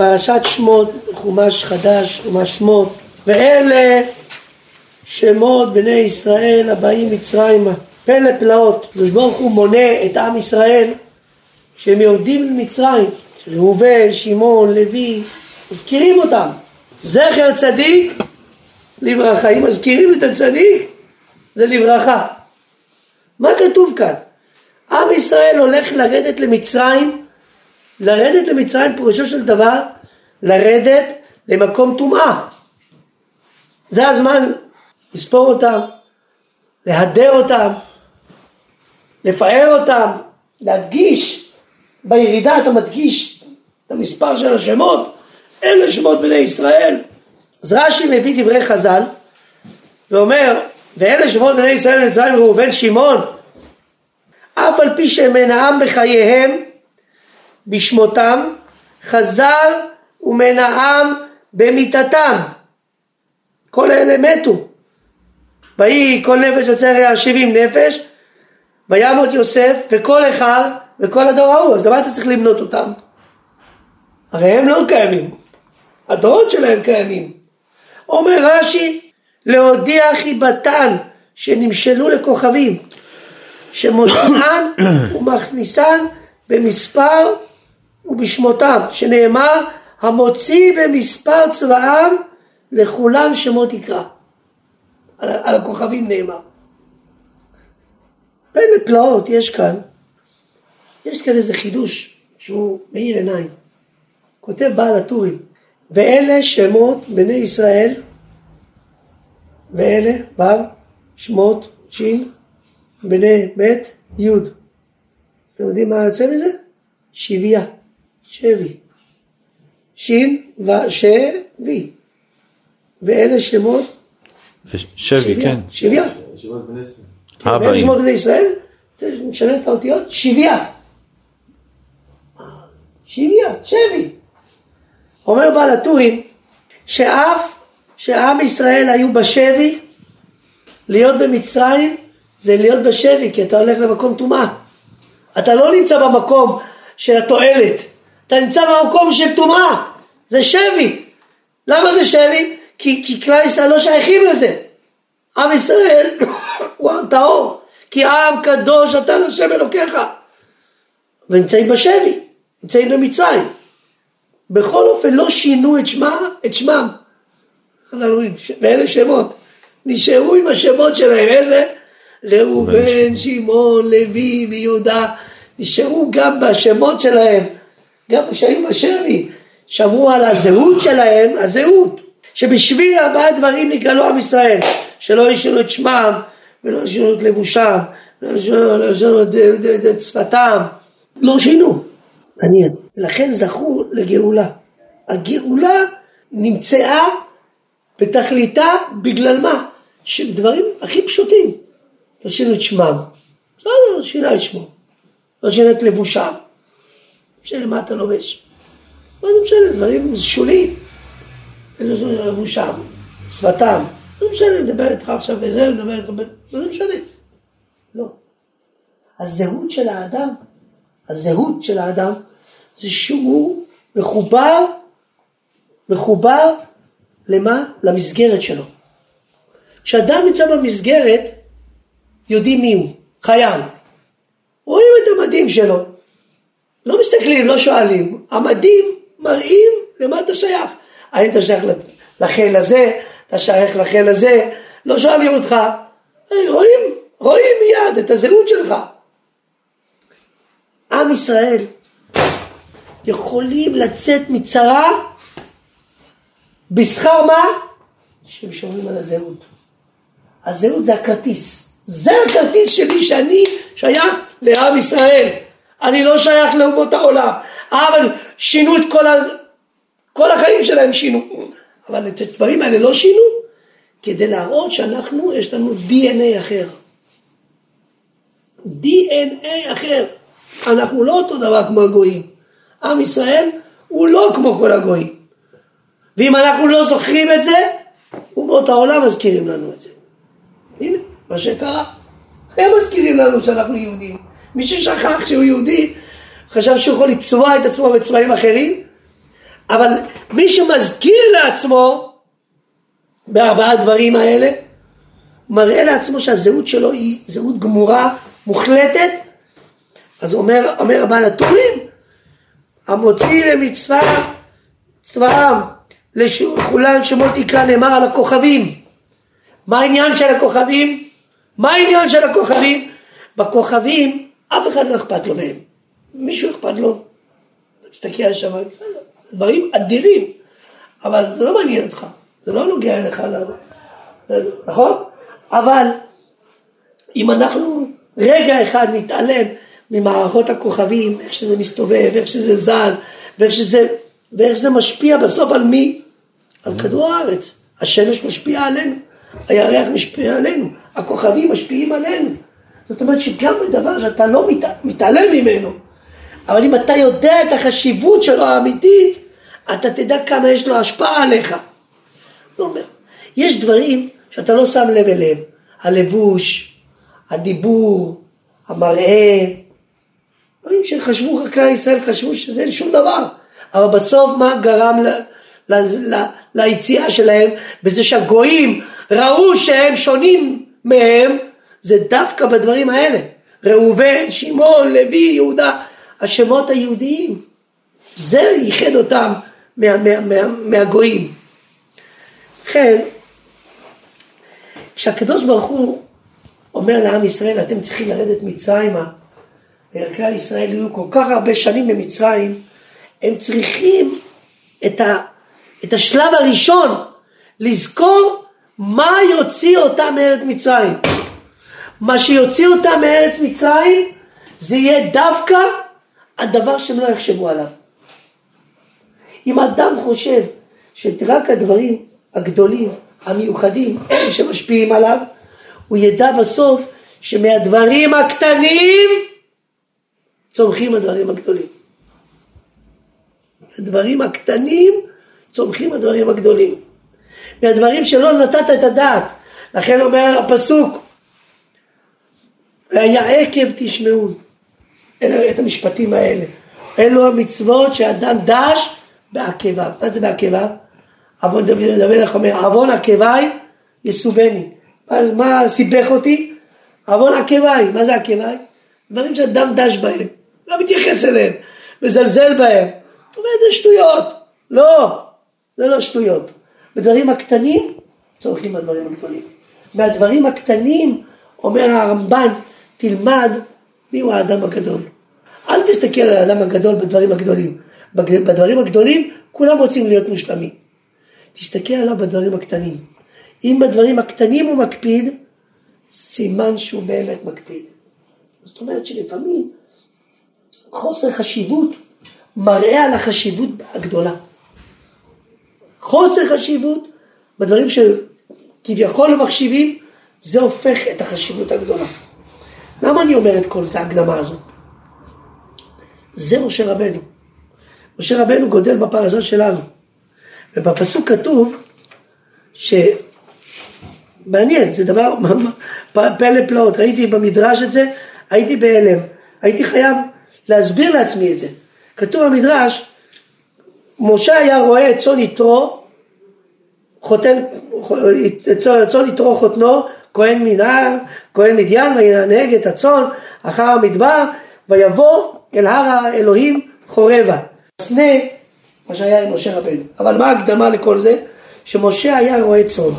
פרשת שמות, חומש חדש, חומש שמות, ואלה שמות בני ישראל הבאים מצרימה. פלא פלאות, הקדוש ברוך הוא מונה את עם ישראל שהם יורדים למצרים, ראובן, שמעון, לוי, מזכירים אותם. זכר צדיק לברכה. אם מזכירים את הצדיק, זה לברכה. מה כתוב כאן? עם ישראל הולך לרדת למצרים, לרדת למצרים פירושו של דבר לרדת למקום טומאה. זה הזמן לספור אותם, להדר אותם, לפאר אותם, להדגיש, בירידה אתה מדגיש את המספר של השמות, אלה שמות בני ישראל. אז רש"י מביא דברי חז"ל ואומר, ואלה שמות בני ישראל במצרים ראובן שמעון, אף על פי שהם מנעם בחייהם בשמותם, חזר ומנעם במיתתם. כל אלה מתו. ויהי כל נפש יוצא היה שבעים נפש, וימות יוסף וכל אחד וכל הדור ההוא, אז למה אתה צריך למנות אותם? הרי הם לא קיימים, הדורות שלהם קיימים. אומר רש"י, להודיע חיבתן שנמשלו לכוכבים, שמוציאן ומכניסן במספר ובשמותם, שנאמר המוציא במספר צבאם לכולם שמות יקרא. על, על הכוכבים נאמר. פלא פלאות יש כאן, יש כאן איזה חידוש שהוא מאיר עיניים. כותב בעל הטורים, ואלה שמות בני ישראל, ואלה ו' שמות ש' בני ב' י'. אתם יודעים מה יוצא מזה? שבייה, שבי. ש' ושבי. ואלה שמות שבי, כן. שבייה. ואלה שמות בני ישראל, נשנה את האותיות, שבייה. שבייה, שבי. אומר בעל הטורים שאף שעם ישראל היו בשבי, להיות במצרים זה להיות בשבי, כי אתה הולך למקום טומאה. אתה לא נמצא במקום של התועלת, אתה נמצא במקום של טומאה, זה שבי. למה זה שבי? כי, כי כלל ישראל לא שייכים לזה. עם ישראל הוא עם טהור, כי עם קדוש אתה לשם אלוקיך. ונמצאים בשבי, נמצאים במצרים. בכל אופן לא שינו את שמם, את שמם. ואלה שמות. נשארו עם השמות שלהם, איזה? ראובן, שמעון, לוי ויהודה. נשארו גם בשמות שלהם, גם כשהיו בשבי. שמרו על הזהות שלהם, הזהות. שבשביל ארבעה דברים נגאלו עם ישראל, שלא ישנו את שמם, ולא ישנו את לבושם, לא ישנו את שפתם, לא שינו. מעניין. ולכן זכו לגאולה. הגאולה נמצאה בתכליתה בגלל מה? דברים הכי פשוטים. לא שינו את שמם. בסדר, לא שינה את שמו. לא שינה את לבושם. לא משנה מה אתה לובש. מה זה משנה? דברים שוליים. לבושם, שפתם. מה זה משנה, אני מדבר איתך עכשיו בזה, אני מדבר איתך ב... מה זה משנה? לא. הזהות של האדם, הזהות של האדם זה שהוא מחובר, מחובר למה? למסגרת שלו. כשאדם נמצא במסגרת, יודעים מי הוא, חייל. רואים את המדים שלו, לא מסתכלים, לא שואלים, המדים מראים למה אתה שייך. האם אתה שייך לחיל הזה, אתה שייך לחיל הזה, לא שואלים אותך, רואים, רואים מיד את הזהות שלך. עם ישראל יכולים לצאת מצרה בשכר מה? שהם שומרים על הזהות. הזהות זה הכרטיס. זה הכרטיס שלי שאני שייך לעם ישראל. אני לא שייך לאומות העולם. אבל שינו את כל, ה... כל החיים שלהם שינו. אבל את הדברים האלה לא שינו כדי להראות שאנחנו, יש לנו DNA אחר. DNA אחר. אנחנו לא אותו דבר כמו הגויים. עם ישראל הוא לא כמו כל הגויים. ואם אנחנו לא זוכרים את זה, אומות העולם מזכירים לנו את זה. הנה, מה שקרה. הם מזכירים לנו שאנחנו יהודים. מי ששכח שהוא יהודי, חשב שהוא יכול לצבוע את עצמו בצבעים אחרים, אבל מי שמזכיר לעצמו בארבעה דברים האלה, מראה לעצמו שהזהות שלו היא זהות גמורה, מוחלטת, אז אומר, אומר הבעל הטורים, המוציא למצווה צבאם, לכולם שמות יקרא נאמר על הכוכבים. מה העניין של הכוכבים? מה העניין של הכוכבים? בכוכבים אף אחד לא אכפת לו מהם. מישהו אכפת לו? על שם, דברים אדירים, אבל זה לא מעניין אותך, זה לא נוגע אליך, נכון? אבל אם אנחנו רגע אחד נתעלם ממערכות הכוכבים, איך שזה מסתובב, איך שזה זז, ואיך שזה, ואיך שזה משפיע בסוף על מי? על כדור הארץ. השמש משפיעה עלינו, הירח משפיע עלינו, הכוכבים משפיעים עלינו. זאת אומרת שגם בדבר שאתה לא מת, מתעלם ממנו, אבל אם אתה יודע את החשיבות שלו האמיתית, אתה תדע כמה יש לו השפעה עליך. הוא אומר, יש דברים שאתה לא שם לב אליהם, הלבוש, הדיבור, המראה, דברים שחשבו חקלאי ישראל, חשבו שזה שום דבר, אבל בסוף מה גרם ל, ל, ל, ליציאה שלהם? בזה שהגויים ראו שהם שונים מהם, זה דווקא בדברים האלה. ראובן, שמעון, לוי, יהודה, השמות היהודיים. זה ייחד אותם מה, מה, מה, מהגויים. לכן, כשהקדוש ברוך הוא אומר לעם ישראל, אתם צריכים לרדת מצרימה, וכלל ישראל יהיו כל כך הרבה שנים במצרים, הם צריכים את, ה, את השלב הראשון, לזכור מה יוציא אותם מארץ מצרים. מה שיוציא אותם מארץ מצרים זה יהיה דווקא הדבר שהם לא יחשבו עליו. אם אדם חושב שרק הדברים הגדולים, המיוחדים, אלה שמשפיעים עליו, הוא ידע בסוף שמהדברים הקטנים צומחים הדברים הגדולים. הדברים הקטנים צומחים הדברים הגדולים. מהדברים שלא נתת את הדעת. לכן אומר הפסוק, והיה עקב תשמעו. אלה את המשפטים האלה. אלו המצוות שאדם דש בעקביו. מה זה בעקביו? עוון דוד המלך אומר, עוון עקביי יסובני. מה, מה סיבך אותי? עוון עקביי. מה זה עקביי? דברים שאדם דש בהם, לא מתייחס אליהם, מזלזל בהם. זאת אומרת, זה שטויות. לא, זה לא שטויות. בדברים הקטנים צורכים הדברים הגדולים. מהדברים הקטנים, אומר הרמב"ן, תלמד מיהו האדם הגדול. אל תסתכל על האדם הגדול בדברים הגדולים. בדברים הגדולים כולם רוצים להיות מושלמים. תסתכל עליו בדברים הקטנים. אם בדברים הקטנים הוא מקפיד, סימן שהוא באמת מקפיד. זאת אומרת שלפעמים חוסר חשיבות מראה על החשיבות הגדולה. חוסר חשיבות בדברים שכביכול מחשיבים, זה הופך את החשיבות הגדולה. למה אני אומר את כל זה, ההקדמה הזאת? זה משה רבנו. משה רבנו גודל בפרשות שלנו. ובפסוק כתוב ש... מעניין, זה דבר פלא פלאות, ראיתי במדרש את זה, הייתי בהלם, הייתי חייב להסביר לעצמי את זה. כתוב במדרש, משה היה רואה את צאן יתרו, חותן, צאן יתרו חותנו, כהן מנהר, כהן מדיין, וינהג את הצאן אחר המדבר, ויבוא אל הר האלוהים חורבה. סנה, מה שהיה עם משה רבנו. אבל מה ההקדמה לכל זה? שמשה היה רועה צאן.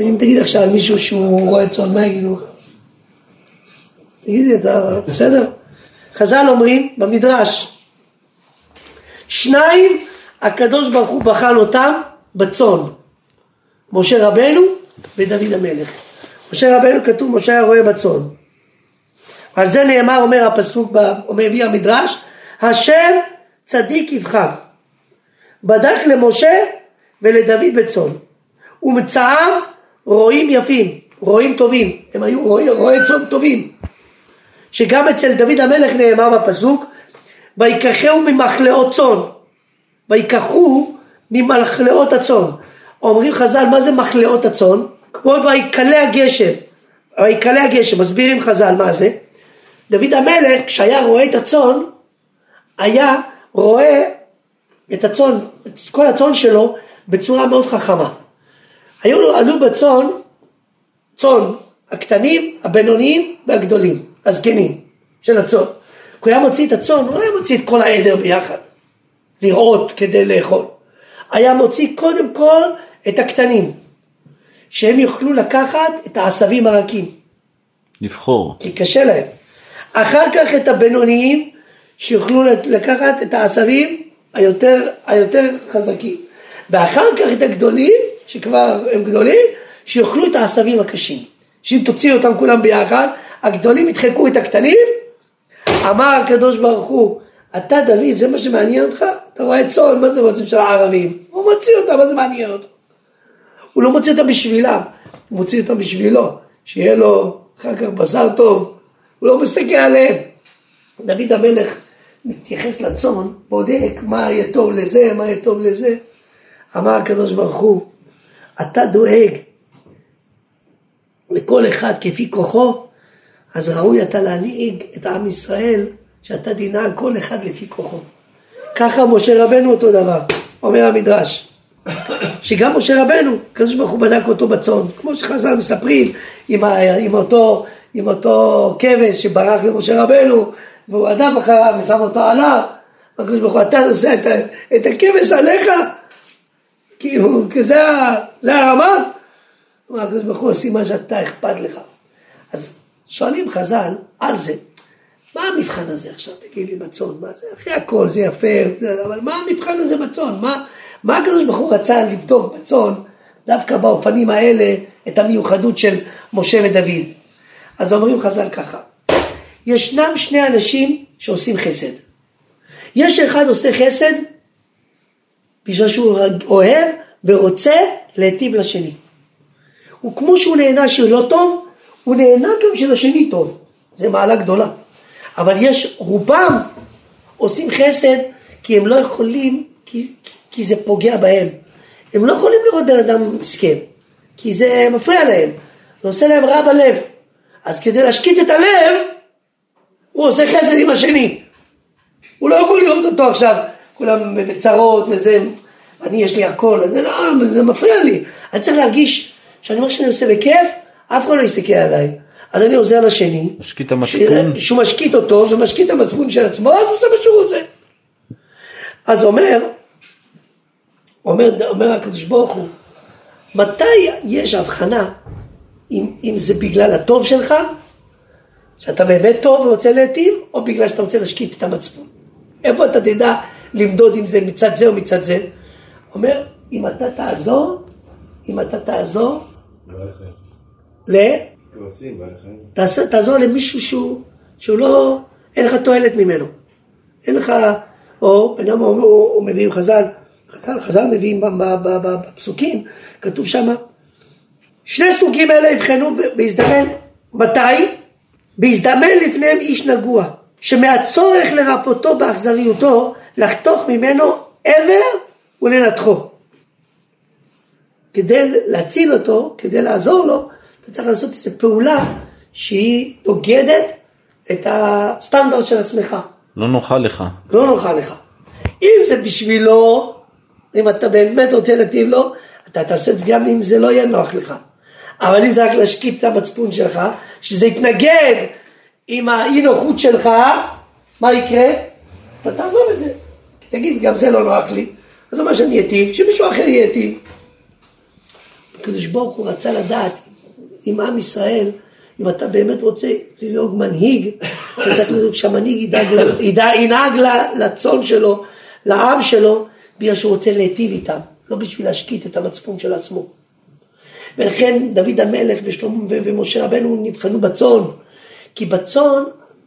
אם תגיד עכשיו מישהו שהוא רועה צאן, מה יגידו לך? תגידי, אתה בסדר? חז"ל אומרים במדרש, שניים הקדוש ברוך הוא בחן אותם בצאן, משה רבנו ודוד המלך. משה רבנו כתוב משה היה רועה בצאן. על זה נאמר אומר הפסוק, מביא המדרש, השם צדיק יבחר. בדק למשה ולדוד בצאן. ומצאם רועים יפים, רועים טובים, הם היו רועי צאן טובים. שגם אצל דוד המלך נאמר בפסוק, ויקחהו ממחלאות צאן. ויקחו ממחלאות הצאן. אומרים חז"ל, מה זה מחלאות הצאן? כמו ויקלה הגשם. ויקלה הגשם, מסבירים חז"ל מה זה. דוד המלך, כשהיה רואה את הצאן, היה רואה את הצאן, את כל הצאן שלו בצורה מאוד חכמה. היו לו, עלו בצאן, צאן, הקטנים, הבינוניים והגדולים, הזקנים של הצאן. הוא היה מוציא את הצאן, הוא לא היה מוציא את כל העדר ביחד, לראות כדי לאכול. היה מוציא קודם כל את הקטנים, שהם יוכלו לקחת את העשבים הרכים. לבחור. כי קשה להם. אחר כך את הבינוניים, שיוכלו לקחת את העשבים היותר, היותר חזקים. ואחר כך את הגדולים, שכבר הם גדולים, שיאכלו את העשבים הקשים. שאם תוציאו אותם כולם ביחד, הגדולים ידחקו את הקטנים. אמר הקדוש ברוך הוא, אתה דוד, זה מה שמעניין אותך? אתה רואה צאן, מה זה רוצים של הערבים? הוא מוציא אותם, מה זה מעניין אותו? הוא לא מוציא אותם בשבילם, הוא מוציא אותם בשבילו, שיהיה לו אחר כך בשר טוב, הוא לא מסתכל עליהם. דוד המלך מתייחס לצאן, בודק מה יהיה טוב לזה, מה יהיה טוב לזה. אמר הקדוש ברוך הוא, אתה דואג לכל אחד כפי כוחו, אז ראוי אתה להנהיג את עם ישראל, שאתה תנהג כל אחד לפי כוחו. ככה משה רבנו אותו דבר, אומר המדרש. שגם משה רבנו, הקדוש ברוך הוא בדק אותו בצאן, כמו שחז"ל מספרים עם, ה, עם, אותו, עם אותו כבש שברח למשה רבנו, והוא עדף אחריו ושם אותו עליו, הקדוש ברוך הוא, אתה עושה את, את הכבש עליך? כאילו, זה, זה הרמה? אמר הקדוש ברוך הוא, שים מה שאתה אכפת לך. אז שואלים חז"ל על זה, מה המבחן הזה עכשיו, תגיד לי בצאן, מה זה, אחרי הכל זה יפה, אבל מה המבחן הזה בצאן, מה, מה הקדוש ברוך הוא רצה לבדוק בצאן, דווקא באופנים האלה, את המיוחדות של משה ודוד. אז אומרים חז"ל ככה, ישנם שני אנשים שעושים חסד. יש אחד עושה חסד בגלל שהוא אוהב ורוצה להיטיב לשני. הוא כמו שהוא נהנה שלא טוב, הוא נהנה גם שלשני טוב. זה מעלה גדולה. אבל יש, רובם עושים חסד כי הם לא יכולים, כי, כי זה פוגע בהם. הם לא יכולים לראות בן אדם מסכן, כי זה מפריע להם, זה עושה להם רע בלב. אז כדי להשקיט את הלב, הוא עושה חסד עם השני. הוא לא יכול לראות אותו עכשיו, כולם בצרות וזה, אני יש לי הכל, זה, לא, זה מפריע לי. אני צריך להרגיש שאני אומר שאני עושה בכיף, אף אחד לא יסתכל עליי. אז אני עוזר לשני, משקיט המצפון. שהוא משקיט אותו ומשקיט המצפון של עצמו, אז הוא עושה מה שהוא רוצה. אז אומר, אומר, אומר הקדוש ברוך הוא, מתי יש הבחנה אם, אם זה בגלל הטוב שלך, שאתה באמת טוב ורוצה להיטיב, או בגלל שאתה רוצה להשקיט את המצפון. איפה אתה תדע למדוד אם זה מצד זה או מצד זה? אומר, אם אתה תעזור, אם אתה תעזור, ל... תעשה, תעזור למישהו שהוא, שהוא לא, אין לך תועלת ממנו. אין לך, או אדם הוא, הוא, מביא חז"ל, חז"ל, חז"ל מביאים בפסוקים, כתוב שם, שני סוגים אלה יבחנו בהזדמן, מתי? בהזדמן לפניהם איש נגוע, שמהצורך לרפאותו באכזריותו, לחתוך ממנו עבר ולנתחו. כדי להציל אותו, כדי לעזור לו, אתה צריך לעשות איזו פעולה שהיא נוגדת את הסטנדרט של עצמך. לא נוחה לך. לא נוחה לך. אם זה בשבילו, אם אתה באמת רוצה להטיב לו, אתה תעשה את זה גם אם זה לא יהיה נוח לך. אבל אם זה רק להשקיט את המצפון שלך, שזה יתנגד עם האי נוחות שלך, מה יקרה? אתה תעזוב את זה. תגיד, גם זה לא נוח לי, אז מה שאני אטיב, שמישהו אחר ייטיב. הקדוש ברוך הוא רצה לדעת עם עם ישראל, אם אתה באמת רוצה לנהוג מנהיג, אתה צריך לנהוג שהמנהיג ידאג, ידאג, ינהג לצאן שלו, לעם שלו, בגלל שהוא רוצה להיטיב איתם, לא בשביל להשקיט את המצפון של עצמו. ולכן דוד המלך ושלום, ומשה רבנו נבחנו בצאן, כי בצאן,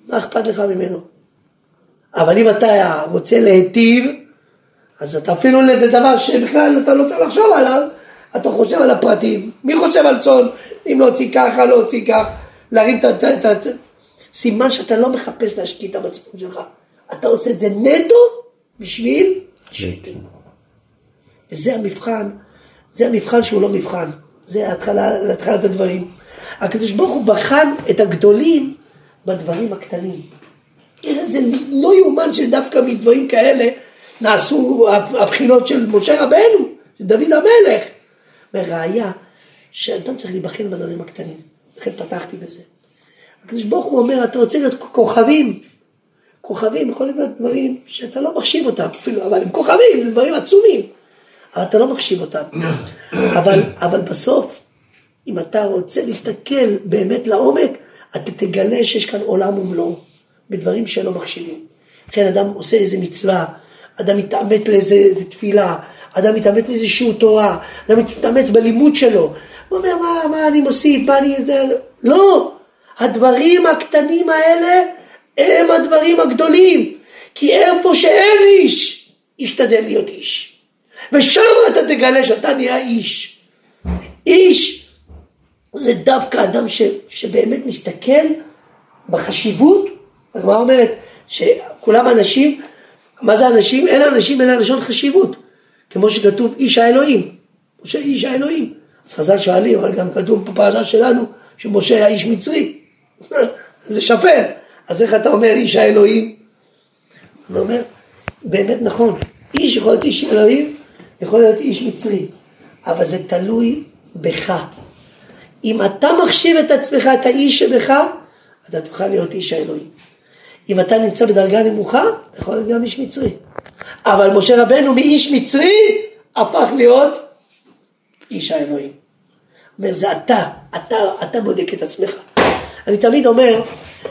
מה אכפת לך ממנו? אבל אם אתה רוצה להיטיב, אז אתה אפילו בדבר שבכלל אתה לא צריך לחשוב עליו, אתה חושב על הפרטים. מי חושב על צאן? אם להוציא ככה, להוציא כך, להרים את ה... סימן שאתה לא מחפש להשקיע את המצפון שלך. אתה עושה את זה נטו בשביל השקט. וזה המבחן, זה המבחן שהוא לא מבחן. זה ההתחלה, להתחלת הדברים. הקדוש ברוך הוא בחן את הגדולים בדברים הקטנים. זה לא יאומן שדווקא מדברים כאלה נעשו הבחינות של משה רבנו, של דוד המלך. וראיה שאדם צריך להיבחן בדברים הקטנים, לכן פתחתי בזה. הקדוש ברוך הוא אומר, אתה רוצה להיות כוכבים, כוכבים יכולים להיות דברים שאתה לא מחשיב אותם אפילו, אבל הם כוכבים, זה דברים עצומים, אבל אתה לא מחשיב אותם. אבל, אבל בסוף, אם אתה רוצה להסתכל באמת לעומק, אתה תגלה שיש כאן עולם ומלואו, בדברים שלא מחשיבים. לכן אדם עושה איזה מצווה, אדם מתעמת לאיזה תפילה, אדם מתאמץ לאיזושהי תורה, אדם מתאמץ בלימוד שלו. הוא אומר, מה, מה אני מוסיף, מה אני... זה... לא, הדברים הקטנים האלה הם הדברים הגדולים. כי איפה שאין איש, ישתדל להיות איש. ושם אתה תגלה שאתה נהיה איש. איש זה דווקא אדם ש, שבאמת מסתכל בחשיבות, הגמרא אומרת שכולם אנשים, מה זה אנשים? אין אנשים אלא לשון חשיבות. כמו שכתוב איש האלוהים, משה איש האלוהים. אז חז"ל שואלים, אבל גם כתוב בפרשה שלנו שמשה היה איש מצרי. זה שפר. אז איך אתה אומר איש האלוהים? אני אומר, באמת נכון, איש יכול להיות איש אלוהים, יכול להיות איש מצרי, אבל זה תלוי בך. אם אתה מחשיב את עצמך, את האיש שבך, אתה תוכל להיות איש האלוהים. אם אתה נמצא בדרגה נמוכה, אתה יכול להיות גם איש מצרי. אבל משה רבנו מאיש מצרי הפך להיות איש האלוהים. אומר, זה אתה, אתה, אתה בודק את עצמך. אני תמיד אומר,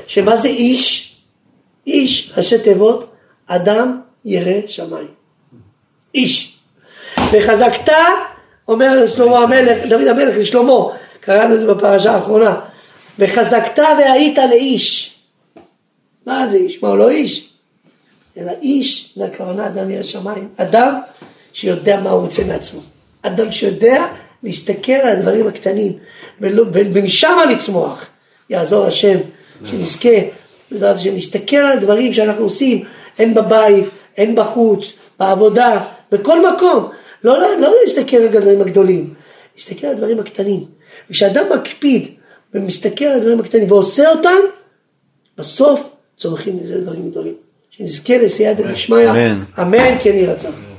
שמה זה איש? איש, ראשי תיבות, אדם ירא שמיים. איש. וחזקת, אומר שלמה המלך, דוד המלך לשלמה, קראנו את זה בפרשה האחרונה, וחזקת והיית לאיש. מה זה איש? מה הוא לא איש? אלא איש זה הכוונה אדם ירא שמיים. אדם שיודע מה הוא רוצה מעצמו. אדם שיודע להסתכל על הדברים הקטנים ומשם לצמוח. יעזור השם שנזכה בעזרת השם להסתכל על הדברים שאנחנו עושים הן בבית, הן בחוץ, בעבודה, בכל מקום. לא, לא, לא להסתכל על הדברים הגדולים, להסתכל על הדברים הקטנים. וכשאדם מקפיד ומסתכל על הדברים הקטנים ועושה אותם, בסוף צומחים מזה דברים גדולים. שנזכה לסייעתא דשמיא, אמן כן יהי רצון.